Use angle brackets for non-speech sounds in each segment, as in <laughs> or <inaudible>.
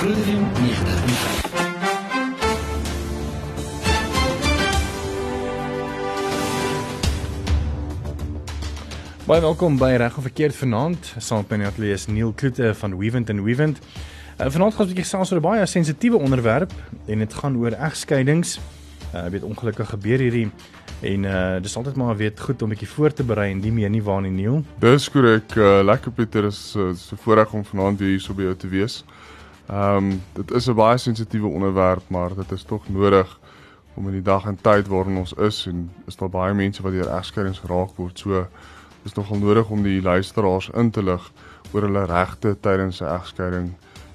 Groot FM 90.5. Baie welkom by Reg of Verkeerd vanaand. Saam met my ateljee is Neil Kloete van Weavent and Weavent. Uh, vanaand gaan ons 'n bietjie gesels oor 'n baie sensitiewe onderwerp en dit gaan oor egskeidings. Uh weet ongelukkig gebeur hierdie en uh dis altyd maar weet goed om 'n bietjie voor te berei en nie meer nie waar nie Neil. Dis korrek. Uh, lekker Pieter is uh, so voorreg om vanaand weer hier so by jou te wees. Ehm um, dit is 'n baie sensitiewe onderwerp, maar dit is tog nodig om in die dag en tyd waarin ons is en is daar baie mense wat deur egskeidings geraak word. So is nogal nodig om die luisteraars in te lig oor hulle regte tydens 'n egskeiding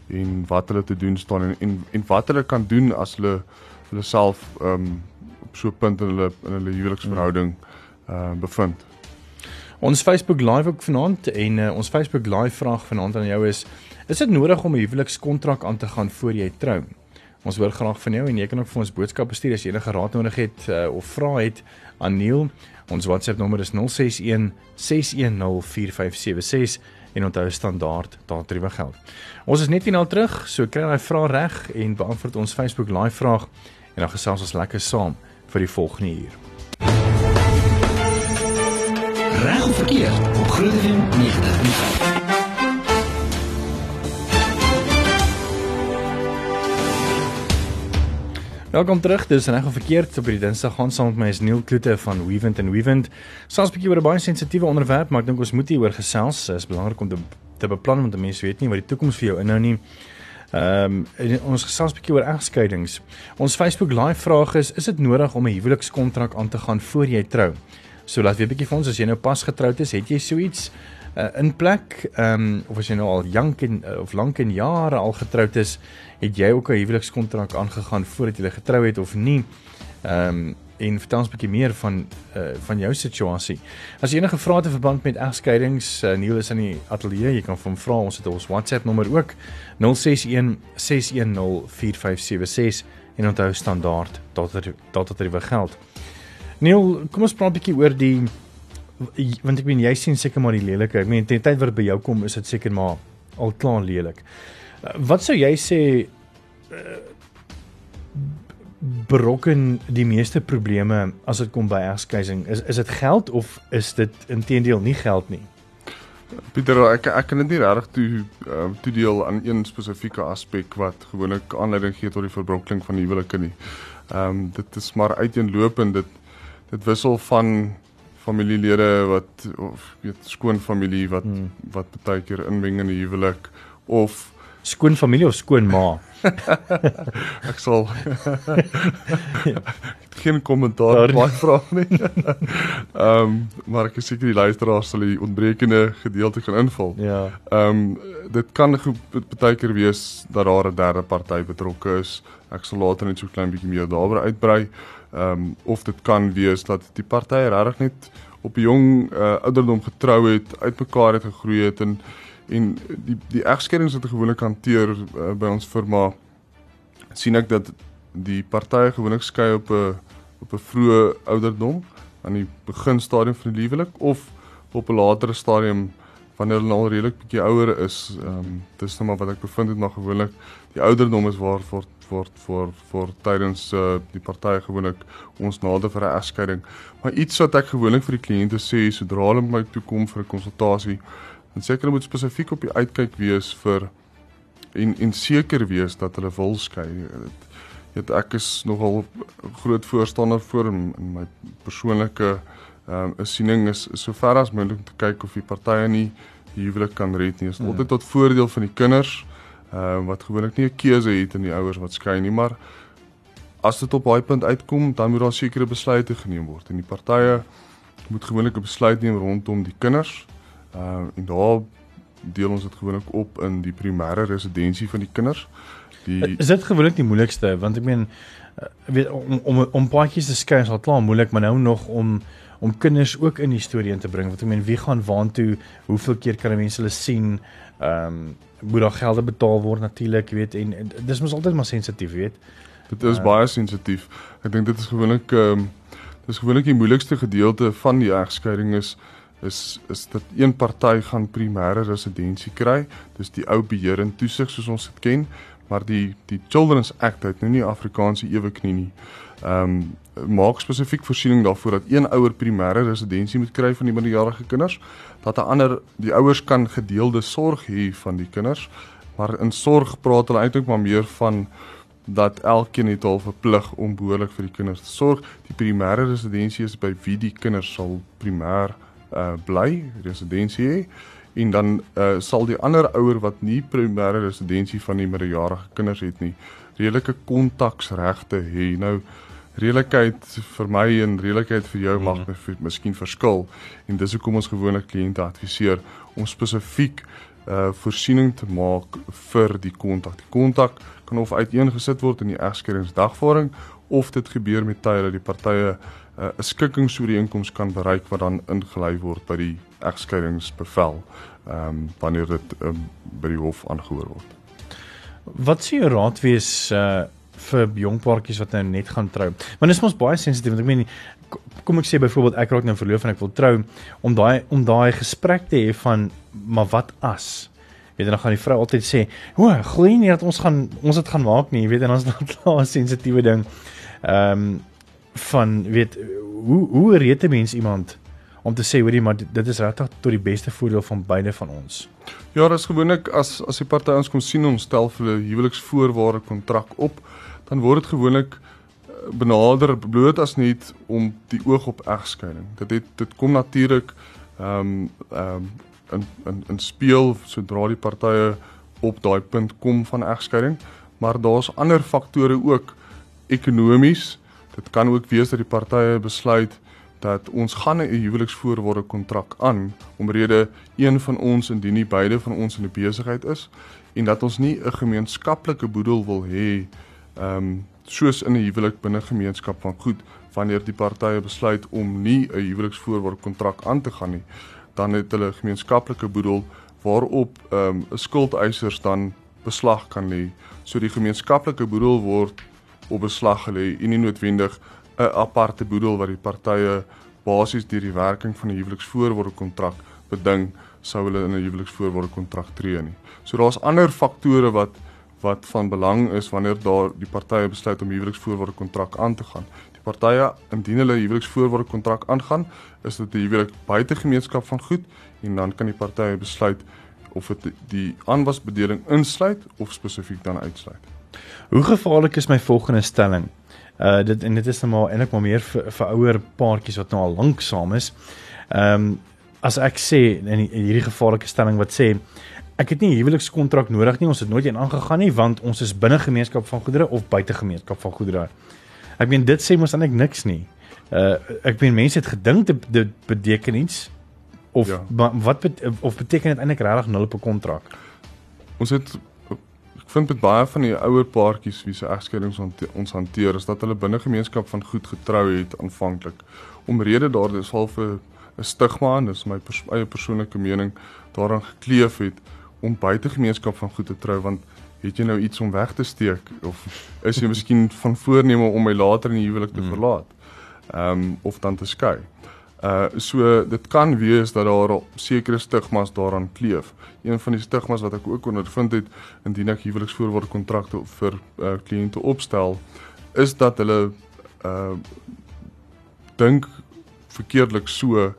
en wat hulle te doen staan en en, en wat hulle kan doen as hulle hulle self ehm um, op so 'n punt in hulle in hulle huweliksverhouding ehm uh, bevind. Ons Facebook live ook vanaand en uh, ons Facebook live vraag vanaand aan jou is is dit nodig om 'n huwelikskontrak aan te gaan voor jy trou? Ons hoor graag van jou en jy kan ook vir ons boodskappe stuur as jy enige raad nodig het uh, of vrae het aan Neil. Ons WhatsApp nommer is 061 610 4576 en onthou standaard daardie geld. Ons is net finaal terug, so kry jy vrae reg en beantwoord ons Facebook live vraag en dan gesels ons lekker saam vir die volgende uur. Reg of Verkeerd op FM 90.5. Welkom terug. Dis reg of verkeerd op hierdie Dinsdag gaan saam met my is Neil Kloete van Weavent and Weavent. Soms 'n bietjie oor 'n baie sensitiewe onderwerp, maar ek dink ons moet hieroor gesels. Dit is belangrik om te te beplan want mense weet nie wat die toekoms vir jou inhou nie. Ehm um, ons gesels 'n bietjie oor egskeidings. Ons Facebook live vraag is: Is dit nodig om 'n huwelikskontrak aan te gaan voor jy trou? So laat weer 'n bietjie vir ons as jy nou pas getroud is, het jy so iets uh, in plek ehm um, of as jy nou al jank en uh, of lank en jare al getroud is, het jy ook 'n huwelikskontrak aangegaan voordat jy getrou het of nie? Ehm um, en vertel ons 'n bietjie meer van uh, van jou situasie. As jy enige vrae te verband met egskeidings, uh, Neil is in die ateljee, jy kan hom vra. Ons het ons WhatsApp nommer ook 061 610 4576 en onthou standaard tot tot tot dit geld. Neil, kom ons praat 'n bietjie oor die want ek meen jy sien seker maar die lelike. Ek meen teen tyd wat by jou kom is dit seker maar al klaar lelik. Wat sou jy sê uh, berokken die meeste probleme as dit kom by egskeiding? Is is dit geld of is dit intedeel nie geld nie? Pieter, ek ek kan dit nie regtig toe uh, toedeel aan een spesifieke aspek wat gewoonlik aanleiding gee tot die verbrokkeling van die huwelike nie. Ehm um, dit is maar uiteenlopend dit dit wissel van familielede wat of weet skoon familie wat hmm. wat baie keer inmeng in die huwelik of skoon familie of skoon ma. <laughs> ek sal <laughs> geen kommentaar baie vra nie. <laughs> Ehm um, maar ek seker die luisteraars sal die ontbrekende gedeelte kan invul. Ja. Ehm um, dit kan baie keer wees dat daar 'n derde party betrokke is. Ek sal later net so klein bietjie meer daaroor uitbrei. Ehm um, of dit kan wees dat die partye regtig net op 'n jong uh, ouderdom getrou het, uitmekaar het gegroei het en en die die egskeidings wat gewoonlik hanteer uh, by ons firma sien ek dat die partye gewoonlik skei op 'n op 'n vroeë ouderdom aan die beginstadium van die huwelik of op 'n latere stadium wanneer hulle al redelik bietjie ouer is. Ehm um, dis nou maar wat ek bevind het maar gewoonlik die ouderdom is waar word word vir vir tydens uh, die partye gewoonlik ons nader vir 'n egskeiding. Maar iets wat ek gewoonlik vir die kliënte sê sodra hulle my toe kom vir 'n konsultasie En seker moet spesifiek op die uitkyk wees vir en en seker wees dat hulle wil skei. Dit ek is nogal groot voorstander vir in, in my persoonlike ehm um, siening is, is sover as moontlik te kyk of die partye nie die huwelik kan red nie. Dit is ja. altyd tot voordeel van die kinders ehm um, wat gewoonlik nie 'n keuse het in die ouers wat skei nie, maar as dit op daai punt uitkom, dan moet daar sekere besluite geneem word en die partye moet gewoonlik 'n besluit neem rondom die kinders Uh en daar deel ons dit gewoonlik op in die primêre residensie van die kinders. Die Is dit gewoonlik die moeilikste want ek meen uh, weet om om om paadjies te skei is al klaar moeilik, maar nou nog om om kinders ook in die storie in te bring. Want ek meen wie gaan waantoe? Hoeveel keer kan mense hulle sien? Ehm um, moet daar gelde betaal word natuurlik, weet en, en dis mos altyd maar sensitief, weet. Dit is uh, baie sensitief. Ek dink dit is gewoonlik ehm um, dis gewoonlik die moeilikste gedeelte van die egskeiding is is is dat een party gaan primêre residensie kry. Dis die ou beheer en toesig soos ons dit ken, maar die die Children's Act het nou nie Afrikaanse ewe knie nie. Ehm um, maak spesifiek voorsiening daarvoor dat een ouer primêre residensie moet kry van die minderjarige kinders, dat 'n ander die ouers kan gedeelde sorg hê van die kinders, maar in sorg praat hulle eintlik maar meer van dat elkeen het al verplig om behoorlik vir die kinders te sorg. Die primêre residensie is by wie die kinders sal primêr uh bly, residensie hê en dan uh sal die ander ouer wat nie primêre residensie van die minderjarige kinders het nie, redelike kontaksregte hê. Nou redelikheid vir my en redelikheid vir jou mag mm. miskien verskil en dis hoekom ons gewoonlik kliënte adviseer om spesifiek uh voorsiening te maak vir die kontak. Die kontak kan of uiteengesit word in die egskeringsdagvaarding of dit gebeur met tye dat die partye 'n uh, skikkingsooreenkoms kan bereik wat dan ingelei word by die egskeringsbevel ehm um, wanneer dit um, by die hof aangehoor word. Wat sê jou raad wees uh vir jong paartjies wat nou net gaan trou. Want dit is mos baie sensitief want ek meen kom ek sê byvoorbeeld ek raak nou verloof en ek wil trou om daai om daai gesprek te hê van maar wat as? Weet jy dan gaan die vrou altyd sê o glo nie dat ons gaan ons dit gaan maak nie <laughs> jy weet en ons dan klaar <laughs> 'n sensitiewe ding ehm um, van weet hoe hoe rete mens iemand om te sê hoorie maar dit is regtig tot die beste voordeel van beide van ons. Ja dis gewoonlik as as die party ons kom sien ons stel vir 'n huweliksvoorwaarde kontrak op dan word dit gewoonlik eh, benader bloot as net om die oog op egskeiding. Dit het dit kom natuurlik ehm um, ehm um, in in in speel sodra die partye op daai punt kom van egskeiding, maar daar's ander faktore ook ekonomies. Dit kan ook wees dat die partye besluit dat ons gaan 'n huweliksvoorwaarde kontrak aan omrede een van ons indien nie beide van ons in 'n besigheid is en dat ons nie 'n gemeenskaplike boedel wil hê ehm um, soos in 'n huwelik binne gemeenskap van goed wanneer die partye besluit om nie 'n huweliksvoorwaarde kontrak aan te gaan nie dan het hulle gemeenskaplike boedel waarop ehm um, skuldeisers dan beslag kan lê. So die gemeenskaplike boedel word op beslag gelê en nie noodwendig 'n aparte boedel wat die partye basies deur die werking van 'n huweliksvoorwaarde kontrak beding sou hulle in 'n huweliksvoorwaarde kontrak tree nie. So daar's ander faktore wat wat van belang is wanneer daar die partye besluit om huweliksvoorwaarde kontrak aan te gaan. Die partye indien hulle huweliksvoorwaarde kontrak aangaan, is dit 'n huwelik buite gemeenskap van goed en dan kan die partye besluit of dit die aanwasbedeling insluit of spesifiek dan uitsluit. Hoe gevaarlik is my volgende stelling? Uh dit en dit is nou maar eintlik maar meer vir vir ouer paartjies wat nou al lank saam is. Ehm um, as ek sê in hierdie gevaarlike stelling wat sê ek het nie 'n huwelikskontrak nodig nie. Ons het nooit een aangegaan nie want ons is binne gemeenskap van goedere of buite gemeenskap van goedere. Ek meen dit sê mos eintlik niks nie. Uh ek meen mense het gedink dit, dit beteken iets of ja. wat bet, of beteken dit eintlik regtig nul op 'n kontrak? Ons het ek vind met baie van die ouer paartjies wie se egskeidings ons hanteer is dat hulle binne gemeenskap van goed getrou het aanvanklik. Omrede daar is al vir 'n stigma en dis my pers eie persoonlike mening daaraan gekleef het om buite gemeenskap van goed te trou want het jy nou iets om weg te steek of is jy miskien van voorneme om my later in die huwelik te hmm. verlaat? Ehm um, of dan te skei. Uh so dit kan wees dat daar sekere stigmas daaraan kleef. Een van die stigmas wat ek ook ondervind het indien ek huweliksvoorwaarde kontrakte vir uh, kliënte opstel is dat hulle uh dink verkeerdelik so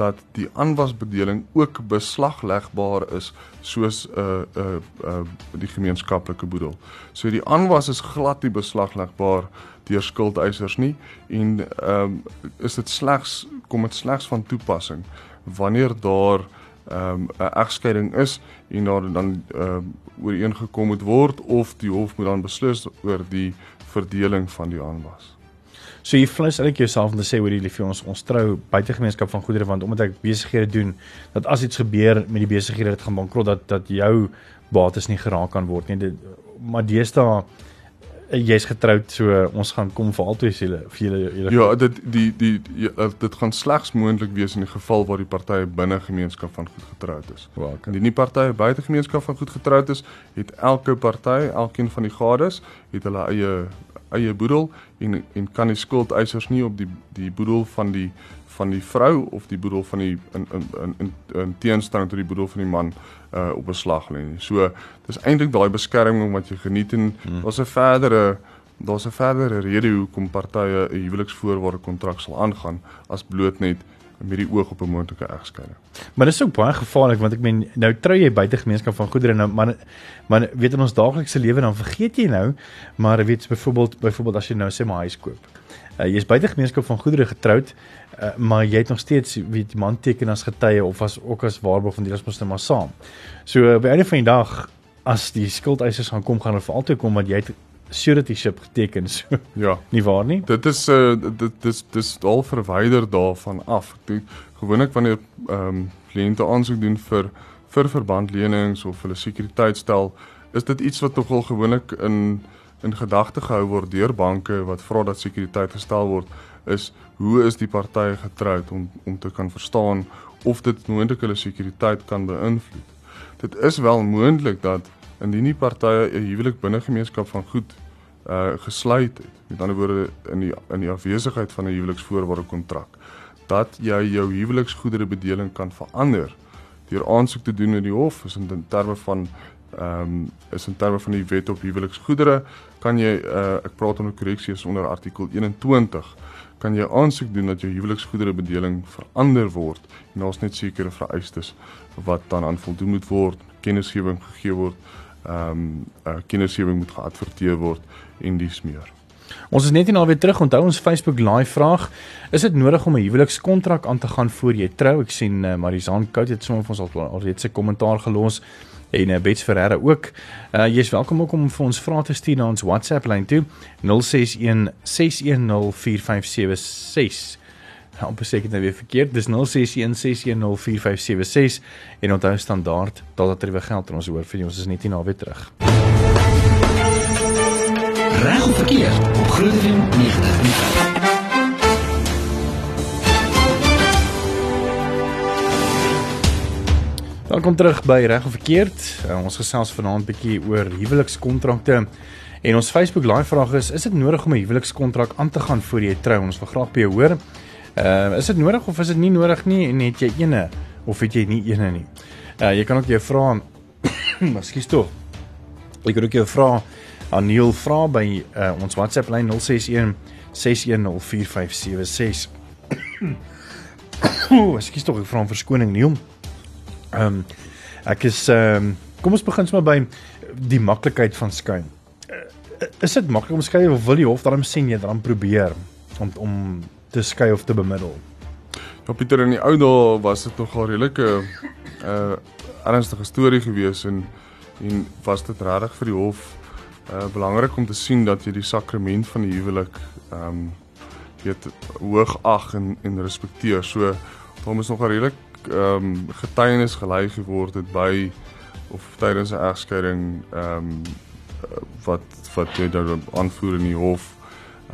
dat die aanwasbedeling ook beslaglegbaar is soos 'n uh, 'n uh, uh, die gemeenskaplike boedel. So die aanwas is glad nie beslaglegbaar deur skuldeisers nie en ehm um, is dit slegs kom dit slegs van toepassing wanneer daar ehm um, 'n egskeiding is en daar dan ehm um, ooreengekom moet word of die hof moet dan beslis oor die verdeling van die aanwas. So jy flous eintlik jouself om te sê hoor jy liefie ons ons trou buite gemeenskap van goedere want omdat ek besighede doen dat as iets gebeur met die besighede dit gaan bankrot dat dat jou bates nie geraak kan word nie. Dit, maar deesdae eh, jy's getroud so ons gaan kom vir altyd julle vir julle julle Ja, dit die die, die ja, dit gaan slegs moontlik wees in die geval waar die partye binne gemeenskap van goed getroud is. Waar kan die nie partye buite gemeenskap van goed getroud is, het elke party, elkeen van die gades, het hulle eie eie boedel en en kan die skuldeisers nie op die die boedel van die van die vrou of die boedel van die in in in in, in teenstelling tot die boedel van die man uh op beslag lê nie. So dis eintlik daai beskerming wat jy geniet en hmm. daar's 'n verdere daar's 'n verdere rede hoekom partye 'n huweliksvoorwaarde kontrak sal aangaan as bloot net met die oog op 'n moontlike egskeiding. Maar dit is ook baie gevaarlik want ek meen nou trou jy buite gemeenskap van goedere nou maar maar weet in ons daaglikse lewe dan vergeet jy nou maar weet byvoorbeeld byvoorbeeld as jy nou sê maar huis koop. Uh, jy is buite gemeenskap van goedere getroud uh, maar jy het nog steeds weet man teken as getuie of as ook as waarborg van ons moet nou maar saam. So uh, by einde van die dag as die skuldeisers gaan kom gaan hulle vir altyd kom want jy het suretyship geteken so. <laughs> Ja. Nie waar nie? Dit is uh, dit dis dis al verwyder daarvan af. Ek gewoonlik wanneer ehm um, kliënte aansoek doen vir vir verbandlenings of hulle sekuriteitstel, is dit iets wat nogal gewoonlik in in gedagte gehou word deur banke wat vra dat sekuriteit gestel word is hoe is die partye getroud om om te kan verstaan of dit moontlik hulle sekuriteit kan beïnvloed. Dit is wel moontlik dat indien die partye 'n huwelik binne gemeenskap van goed uh gesluit het. Met ander woorde in die in die afwesigheid van 'n huweliksvoorwaarde kontrak dat jy jou huweliksgoedere bedeling kan verander deur aansoek te doen in die hof is in terme van ehm um, is in terme van die wet op huweliksgoedere kan jy uh ek praat onder korreksie is onder artikel 21 kan jy aansoek doen dat jou huweliksgoedere bedeling verander word en daar's net sekere vereistes wat dan aan voldoen moet word kennisgewing gegee word ehm um, uh, kindersewing moet geadverteer word en dis meer. Ons is net nie nou weer terug. Onthou ons Facebook live vraag: Is dit nodig om 'n huwelikskontrak aan te gaan voor jy trou? Ek sien uh, Marizaan Kout het sommer vir ons al alreeds 'n kommentaar gelos en uh, Bets Ferreira ook. Uh, jy is welkom ook om vir ons vrae te stuur na ons WhatsApp lyn toe 061 610 4576 amper seker nou weer verkeerd. Dis 0616104576 en onthou standaard dat dit weer geld en ons hoor vir ons is net nie naweek terug. Reg of verkeerd op Groot FM 90. Welkom terug by Reg of Verkeerd. Uh, ons gesels vanaand bietjie oor huwelikskontrakte. En ons Facebook live vraag is: Is dit nodig om 'n huwelikskontrak aan te gaan voor jy trou? Ons wil graag by jou hoor. Ehm uh, is dit nodig of is dit nie nodig nie en het jy eene of het jy nie eene nie? Uh jy kan ook jou vra <coughs> Ekskuus toe. Jy kan ook jou vra aan Neil vra by uh, ons WhatsApp lyn 061 6104576. Ekskuus tog ek vra om verskoning Neil. Ehm um, ek is ehm um, kom ons begin sommer by die maklikheid van skyn. Uh, is dit maklik om skei of wil jy hof daarom sien jy dan probeer om om te skei of te bemiddel. Ja Pieter in die ou dae was dit nogal redelike 'n uh, ernstige storie gewees en en was dit regtig vir die hof uh, belangrik om te sien dat jy die sakrament van die huwelik ehm um, weet hoog ag en en respekteer. So hom is nogal redelik ehm um, getuienis gelei geword het by of tydens 'n egskeiding ehm um, wat wat jy dan aanvoer in die hof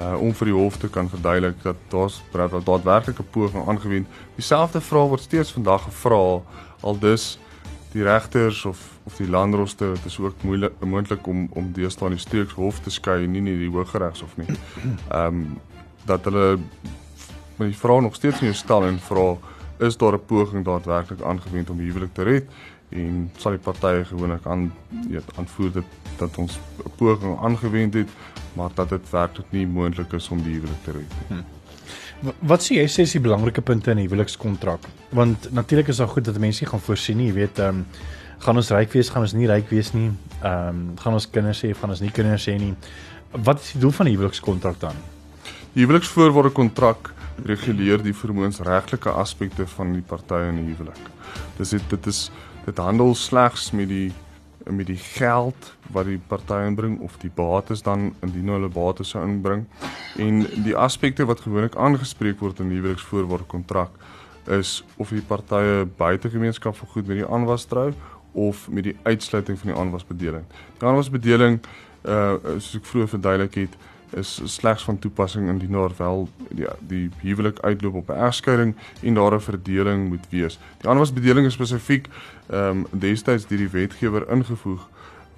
uh om vir die hof te kan verduidelik dat daar's daadwerklik 'n poging aangewend. Dieselfde vraag word steeds vandag gevra al dus die regters of of die landroste dit is ook moeilik moontlik om om deesdae die streekshof te skei nie nie die hooggeregshof nie. Ehm um, dat hulle die vraag nog steeds nie stel en vra is daar 'n poging daadwerklik aangewend om die huwelik te red en sal die partye gewoonlik aan weet aanvoer dit dat ons 'n poging aangewend het maar dat dit werklik nie moontlik is om die huwelik te red nie. Hm. Wat sê jy sê is die belangrike punte in 'n huwelikskontrak? Want natuurlik is daar goed dat mense nie gaan voorsien nie, jy weet, ehm um, gaan ons ryk wees, gaan ons nie ryk wees nie. Ehm um, gaan ons kinders hê, gaan ons nie kinders hê nie. Wat is die doel van 'n huwelikskontrak dan? Die huweliksvoorwaarde kontrak reguleer die vermoënsregtelike aspekte van die partye in 'n huwelik. Dis dit dit is dit handel slegs met die met die geld wat die partye inbring of die bates dan indien hulle bates sou inbring en die aspekte wat gewoonlik aangespreek word in huweliksvoorwaarde kontrak is of die partye buitegemeenskap vir goed met die aanwas trou of met die uitsluiting van die aanwasbedeling. Die aanwasbedeling uh soos ek vroeër verduidelik het, is slegs van toepassing indien daar wel die die huwelik uitloop op 'n egskeiding en daar 'n verdeling moet wees. Die aanwasbedeling is spesifiek ehm um, destyds deur die wetgewer ingevoeg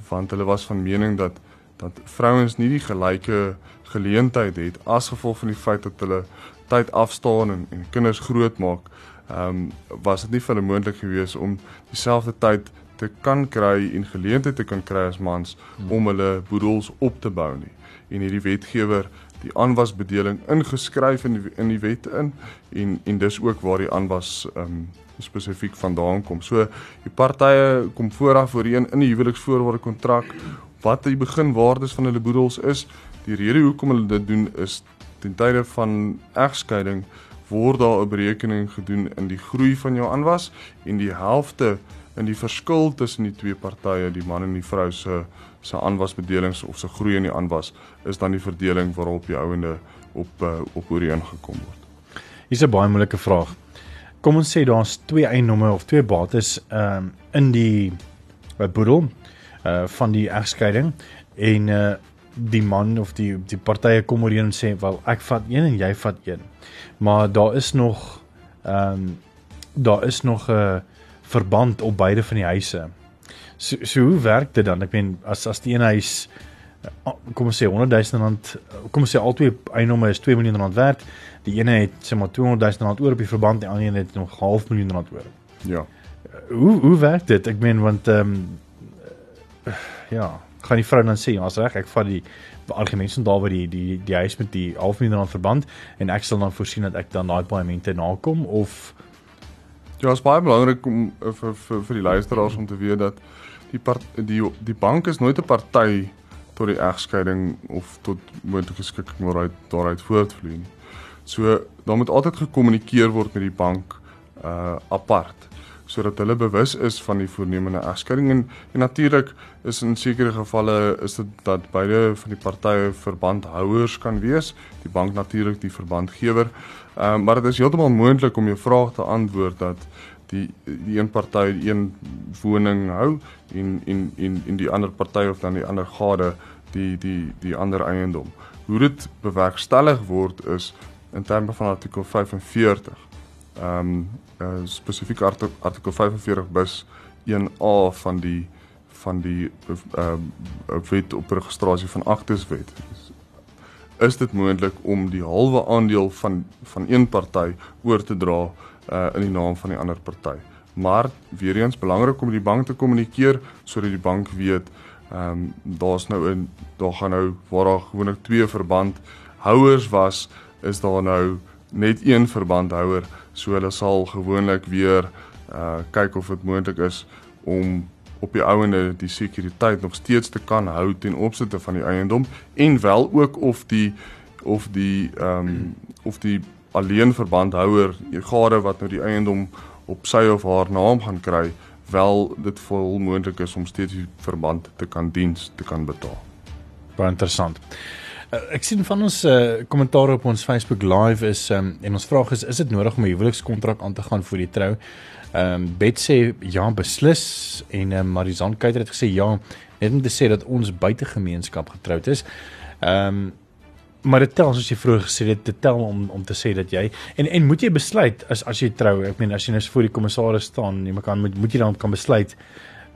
want hulle was van mening dat dat vrouens nie die gelyke geleentheid het as gevolg van die feit dat hulle tyd afstaan en en kinders grootmaak, ehm um, was dit nie vir hulle moontlik geweest om dieselfde tyd te kan kry en geleentheid te kan kry as mans hmm. om hulle boedels op te bou nie. En hierdie wetgewer die aanwasbedeling ingeskryf in die, in die wet in en en dis ook waar die aanwas um, spesifiek vandaan kom. So die partye kom vooraf voorheen in die huweliksvoorwaarde kontrak wat die beginwaardes van hulle boedels is. Die rede hoekom hulle dit doen is ten tye van egskeiding word daar 'n berekening gedoen in die groei van jou aanwas en die helfte in die verskil tussen die twee partye, die man en die vrou se se aanwasbedelings of se groei in die aanwas is dan die verdeling waarop die ouende op uh, op ooreengekom word. Hier's 'n baie moeilike vraag. Kom ons sê daar's twee eiendomme of twee bates ehm um, in die by boedel uh van die egskeiding en uh die man of die die partye kom ooreen en sê wel ek vat een en jy vat een. Maar daar is nog ehm um, daar is nog 'n uh, verband op beide van die huise. So, so hoe werk dit dan? Ek meen as as die een huis uh, kom ons sê 100 000 rand kom ons sê albei eiendomme is 2 miljoen rand werd. Die ene het sê maar 200 000 rand oor op die verband, die ander een het nog half miljoen rand oor. Ja. Hoe hoe werk dit? Ek meen want ehm um, ja, gaan die vrou dan sê, "Ja, reg, ek vat die argument van daar by die die die huis met die half miljoen rand verband en ek sal dan voorsien dat ek dan daai paaiemente nakom of Ja, dit is baie belangrik om vir vir vir die luisteraars om te weet dat die part, die die bank is nooit 'n party tot die egskeiding of tot moontlike skikking waaruit daaruit voortvloei nie. So, daar moet altyd gekommunikeer word met die bank uh apart sodat hulle bewus is van die voornemende egskeiding en, en natuurlik is in sekere gevalle is dit dat beide van die partye verbandhouers kan wees, die bank natuurlik die verbandgewer. Ehm um, maar dit is heeltemal moontlik om jou vraag te antwoord dat die die een party een woning hou en en en en die ander party of dan die ander gade die die die ander eiendom. Hoe dit bewerkstellig word is in terme van artikel 45. Ehm um, uh, spesifiek artikel, artikel 45 bis 1A van die van die uh, wet op registrasie van aktes wet. Is dit moontlik om die halwe aandeel van van een party oor te dra uh, in die naam van die ander party? Maar weer eens belangrik om die bank te kommunikeer sodat die bank weet ehm um, daar's nou in daar gaan nou waar daar gewoonlik twee verband houers was, is daar nou net een verbandhouer So hulle sal gewoonlik weer uh kyk of dit moontlik is om op die ouende die sekuriteit nog steeds te kan hou ten opsigte van die eiendom en wel ook of die of die ehm um, of die alleen verbandhouer, die gade wat nou die eiendom op sy of haar naam gaan kry, wel dit vol moontlik is om steeds die verband te kan diens te kan betaal. Baie interessant. Uh, ek sien van ons uh, kommentaar op ons Facebook live is um, en ons vraag is is dit nodig om 'n huwelikskontrak aan te gaan voor die trou? Ehm um, Bet sê ja beslis en um, Marizan Kuyter het gesê ja net om te sê dat ons buite gemeenskap getroud is. Ehm um, maar dit tel soos jy vroeër gesê het dit tel om om te sê dat jy en en moet jy besluit as as jy trou ek meen as jy nou voor die kommissaris staan jy kan moet, moet jy dan kan besluit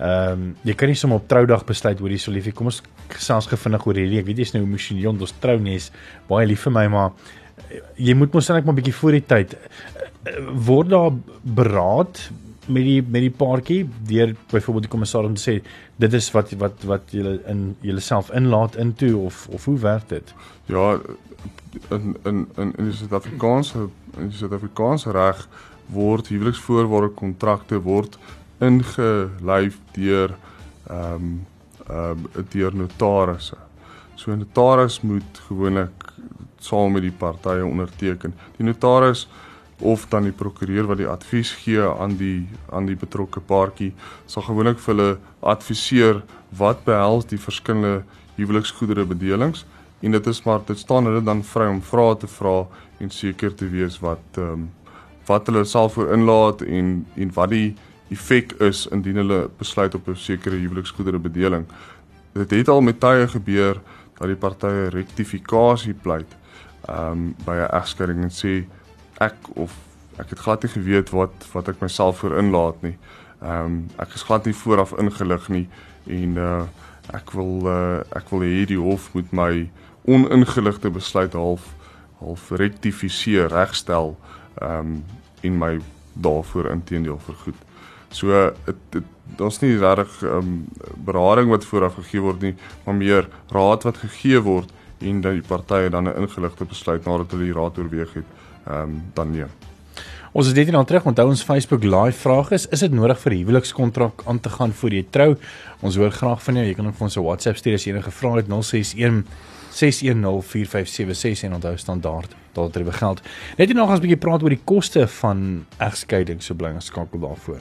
Ehm um, jy kan nie sommer op troudag besluit hoor hier so liefie kom ons gesels gefinnig oor hierdie ek weet jy's nou emosioneel ons trou nie is baie lief vir my maar eh, jy moet mos net maar 'n bietjie voor die tyd eh, word daar beraad met die met die paartjie deur byvoorbeeld die kommissaris om te sê dit is wat wat wat julle in julleself inlaat into of of hoe werk dit ja in in in die Suid-Afrikaanse in die Suid-Afrikaanse reg word huweliksvoorwaarde kontrakte word ingelyf deur ehm um, ehm um, deur notarisse. So 'n notaris moet gewoonlik saam met die partye onderteken. Die notaris of dan die prokureur wat die advies gee aan die aan die betrokke paartjie sal gewoonlik vir hulle adviseer wat behels die verskillende huweliksgoedere bedelings en dit is maar dit staan hulle dan vry om vrae te vra en seker te wees wat ehm um, wat hulle self voor inlaat en en wat die effek is indien hulle besluit op 'n sekere huweliksgoedere bedeling. Dit het al met tye gebeur dat die partye rektifikasie pleit ehm um, by 'n egskeiding en sê ek of ek het glad nie geweet wat wat ek myself voor inlaat nie. Ehm um, ek is glad nie vooraf ingelig nie en uh ek wil uh ek wil hê die hof moet my oningeligte besluit half half rektifiseer, regstel ehm um, en my daarvoor intedeel vergoed. So dit daar's nie regtig ehm um, berading wat vooraf gegee word nie, maar meer raad wat gegee word en dat die partye dan 'n ingeligte besluit nadat hulle die raad oorweeg het, ehm um, dan neem. Ons is net hier aan terug. Onthou ons Facebook live vraag is: Is dit nodig vir huwelikskontrak aan te gaan voor jy trou? Ons hoor graag van jou. Jy kan ook vir ons 'n WhatsApp stuur as jy enige vrae het 061 6104576 en onthou standaard daar drie begeld. Net hier nog ons 'n bietjie praat oor die koste van egskeiding, so bly ons skakel daarvoor.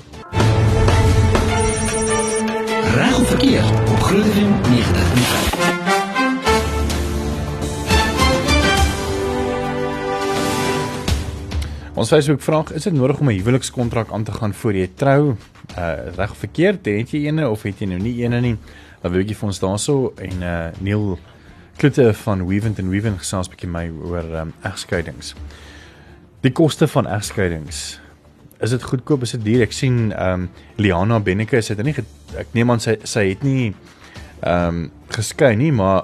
Reg of verkeerd op FM 90.5. Ons Facebook vraag, is dit nodig om 'n huwelikskontrak aan te gaan voor jy trou? Uh reg of verkeerd, het jy eene of het jy nou nie eene nie? Dan wil ek vir ons daarso en uh Neil Klutte van Weavent and Weavent gesels 'n bietjie my oor um, egskeidings. Die koste van egskeidings. Is dit goedkoop? Is dit duur? Ek sien ehm um, Liana Benneke sê dit nie ek neem aan sy sy het nie ehm um, geskei nie, maar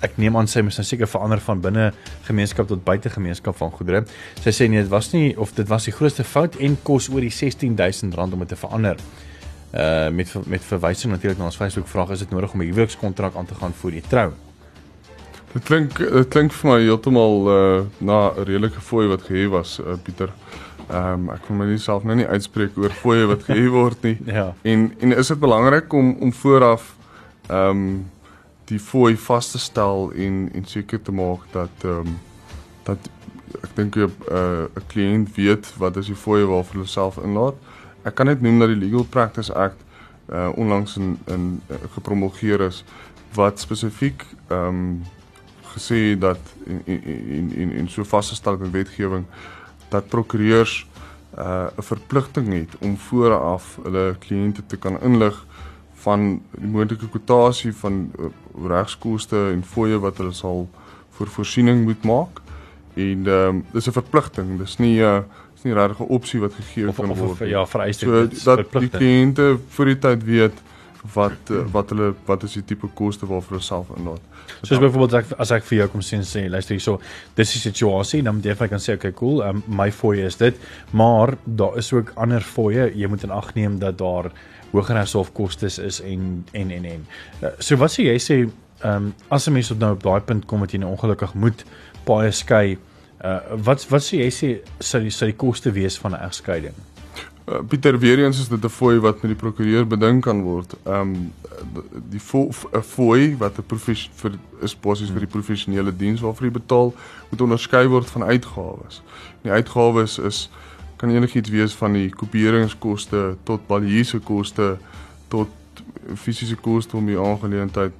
ek neem aan sy moes nou seker verander van binne gemeenskap tot buite gemeenskap van goedere. Sy sê nee, dit was nie of dit was die grootste fout en kos oor die 16000 rand om dit te verander. Uh met met verwysing natuurlik na ons Facebook vraag is dit nodig om 'n huwelikskontrak aan te gaan voor jy trou. Dit klink dit klink vir my heeltemal uh na 'n redelike fooi wat gehê was uh, Pieter. Ehm um, ek kan my nie self nou nie uitspreek oor fooie wat gehê word nie. <laughs> ja. En en is dit belangrik om om vooraf ehm um, die fooi vas te stel en en seker te maak dat ehm um, dat ek dink 'n uh, 'n kliënt weet wat is die fooie waarvoor hulle self inlaat. Ek kan net noem dat die Legal Practice Act uh onlangs in in uh, gepromulgeer is wat spesifiek ehm um, gesê dat en en en en so vasgestel in wetgewing dat prokureurs uh 'n verpligting het om vooraf hulle kliënte te kan inlig van die moontlike kwotasie van uh, regskoste en fooie wat hulle sal vir voorsiening moet maak. En ehm um, dis 'n verpligting. Dis nie 'n uh, dis nie regtig 'n opsie wat gegee kan word. Of, ja, vereis so, dat die kliënte voor die tyd weet wat uh, wat hulle wat is die tipe koste waarvoor hulle self inlaat. Soos byvoorbeeld ek, as ek vir jou kom sien sê luister hierso, dis die situasie, dan moet jy kan sê okay cool, um, my fooie is dit, maar daar is ook ander fooie, jy moet in ag neem dat daar hooggeregshof kostes is en en en en. Uh, so wat sê jy sê ehm um, as 'n mens op nou op daai punt kom dat jy nou ongelukkig moet paai skei, uh, wat wat sê jy sê sou die sou die koste wees van 'n egskeiding? Uh, Pieter weer eens is dit 'n fooi wat met die prokureur bedink kan word. Ehm um, die 'n fooi wat 'n professie vir is basies vir die professionele diens waarvoor jy betaal, moet onderskei word van uitgawes. Die uitgawes is kan enigiets wees van die kopieringskoste tot baljiese koste tot fisiese koste om die aangeleentheid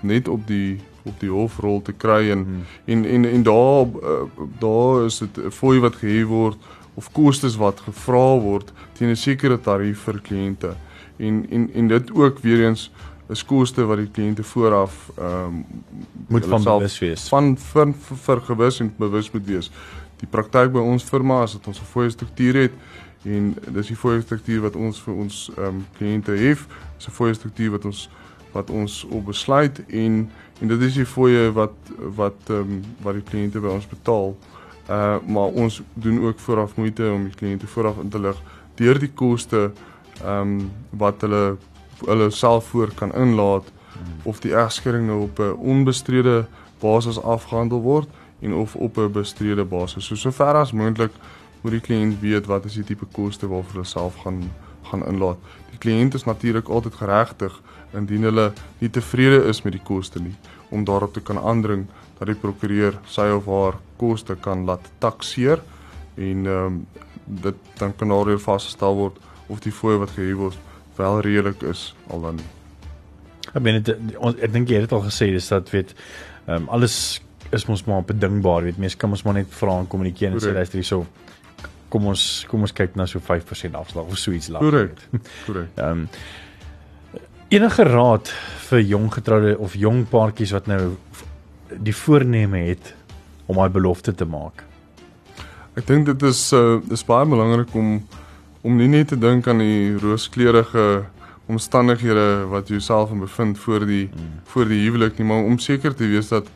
net op die op die hofrol te kry en hmm. en en en daar uh, daar is dit 'n fooi wat gehef word of kostes wat gevra word teen 'n sekere tarief vir kliënte. En en en dit ook weer eens is koste wat die kliënte vooraf ehm um, moet van bewus wees. Van vir, vir, vir gewis en bewus moet wees. Die praktyk by ons firma is dat ons 'n fooie struktuur het en dis die fooie struktuur wat ons vir ons ehm um, kliënte het. Dis 'n fooie struktuur wat ons wat ons op besluit en en dit is die fooie wat wat ehm um, wat die kliënte by ons betaal. Uh maar ons doen ook vooraf moeite om die kliënte vooraf in te lig deur die koste ehm um, wat hulle hulle self voor kan inlaat of die egskeiding nou op 'n onbestrede basis afgehandel word en of op 'n bestrede basis. So sover as moontlik moet die kliënt weet wat is die tipe koste waarvoor hulle self gaan gaan inlaat. Die kliënt is natuurlik altyd geregtig indien hulle nie tevrede is met die koste nie om daarop te kan aandring dat die prokureur sy of haar koste kan laat takseer en ehm um, dit dan kan daar weer vasgestel word of die fooie wat gehef word wel redelik is al dan nie. Ek meen dit ek dink jy het dit al gesê dis dat weet ehm um, alles is mos maar bedingbaar weet mense kan ons maar net vra en kommunikeer en sê luister hierso kom ons kom ons kyk na so 5% afslag of so iets laat. Korrek. Korrek. <laughs> Ehm um, enige raad vir jong getroude of jong paartjies wat nou die voorneme het om daai belofte te maak. Ek dink dit is uh dis baie belangrik om om nie net te dink aan die rooskleurige omstandighede wat jy jouself in bevind voor die mm. voor die huwelik nie, maar om seker te wees dat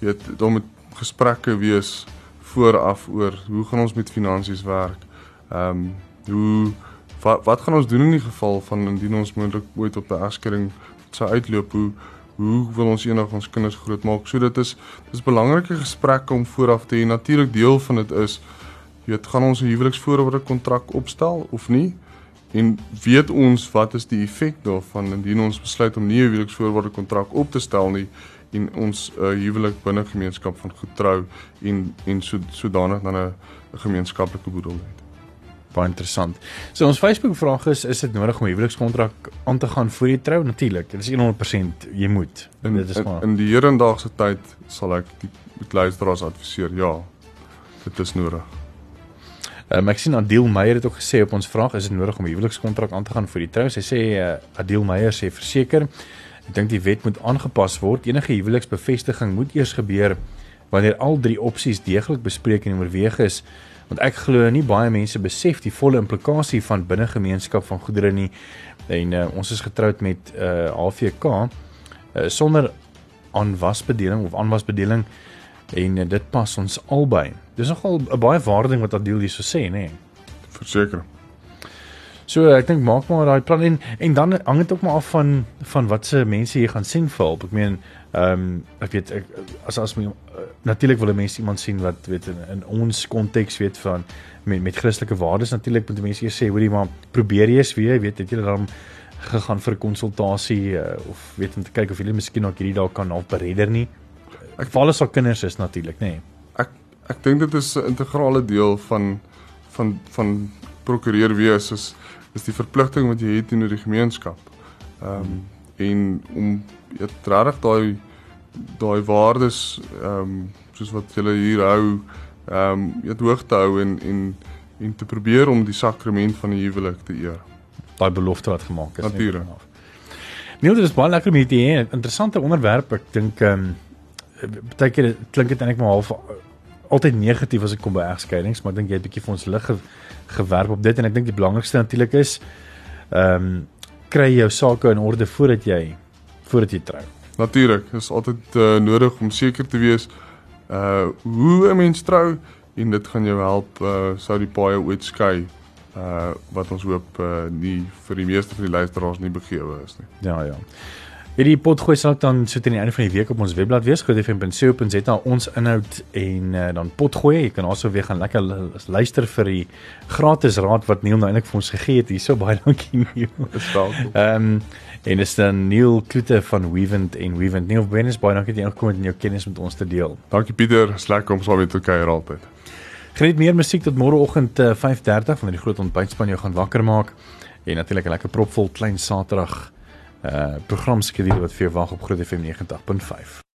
jy weet daar moet gesprekke wees vooraf oor hoe gaan ons met finansies werk? Ehm um, hoe wat wat gaan ons doen in die geval van indien ons moontlik ooit op 'n egskeiding sou uitloop? Hoe hoe wil ons eendag ons kinders grootmaak? So dit is dis belangrike gesprekke om vooraf te hê. Natuurlik deel van dit is weet gaan ons 'n huweliksvoorwaarde kontrak opstel of nie? En weet ons wat is die effek daarvan indien ons besluit om nie 'n huweliksvoorwaarde kontrak op te stel nie en ons uh, huwelik binne gemeenskap van getrou en en so sodanig dan 'n gemeenskaplike boedel het. Baie interessant. So ons Facebook vraag is is dit nodig om 'n huwelikskontrak aan te gaan voor jy trou? Natuurlik. Dit is 100% jy moet. In, dit is maar in, in die hedendaagse tyd sal ek die luisteraars adviseer ja. Dit is nodig. Uh, Maxine Adil Meyer het ook gesê op ons vraag is dit nodig om 'n huwelikskontrak aan te gaan voor die trou? Sy sê uh, Adil Meyer sê verseker ek dink die wet moet aangepas word. Enige huweliksbevestiging moet eers gebeur wanneer al drie opsies deeglik bespreek en oorweeg is want ek glo nie baie mense besef die volle implikasie van binnegemeenskap van goedere nie en uh, ons is getroud met uh, HVK uh, sonder aanwasbedeling of aanwasbedeling en uh, dit pas ons albei. Dis nogal 'n baie waarde ding wat Adil hierso sê, nê. Nee. Verseker. So ek dink maak maar daai plan en en dan hang dit ook maar af van van wat se mense jy gaan sien vir hulp. Ek meen ehm um, ek weet ek as as my uh, natuurlik wil mense iemand sien wat weet in, in ons konteks weet van met met Christelike waardes natuurlik moet mense eers sê hoorie maar probeer jy eens weer weet het jy dan gegaan vir 'n konsultasie uh, of weet om te kyk of jy miskien ook hierdie dalk kan help beredder nie. Ek val as al kinders is natuurlik nê. Nee. Ek ek dink dit is 'n integrale deel van van van prokureur wees is is die verpligting wat jy het teenoor die gemeenskap. Ehm um, en om jy regtig daai daai waardes ehm um, soos wat julle hier hou ehm um, jy het hoog te hou en en en te probeer om die sakrament van die huwelik te eer. Daai belofte wat gemaak is. Natuurlik. Nee, dit is baie lekker met hierdie interessante onderwerp. Ek dink ehm um, baie keer klink dit eintlik maar half altyd negatief as dit kom by egskeidings, maar ek dink jy het 'n bietjie vir ons lig ge, gewerp op dit en ek dink die belangrikste natuurlik is ehm um, kry jou sake in orde voordat jy voordat jy trou. Natuurlik, is altyd uh, nodig om seker te wees uh hoe 'n mens trou en dit gaan jou help uh sou die paai ooit skei uh wat ons hoop uh nie vir die meeste van die luisteraars nie begewe is nie. Ja ja. Hierdie potgooi sal dan so teen die einde van die week op ons webblad wees, goedefm.co.za ons inhoud en uh, dan potgooi. Jy kan also weer gaan lekker luister vir die gratis raad wat Neil nou eintlik vir ons gegee het. Hierso baie dankie Neil. <laughs> Dis welkom. Ehm um, en dis dan Neil Kloete van Weavent en Weavent. Neil Benes baie dankie dat jy ingekom het en jou kennis met ons te deel. Dankie Pieter, is lekker om saam met jou kuier altyd. Geniet meer musiek tot môreoggend uh, 5:30 wanneer die groot ontbytspan jou gaan wakker maak en natuurlik 'n lekker propvol klein Saterdag uh programskedule wat vir jou wag op Groot FM 90.5.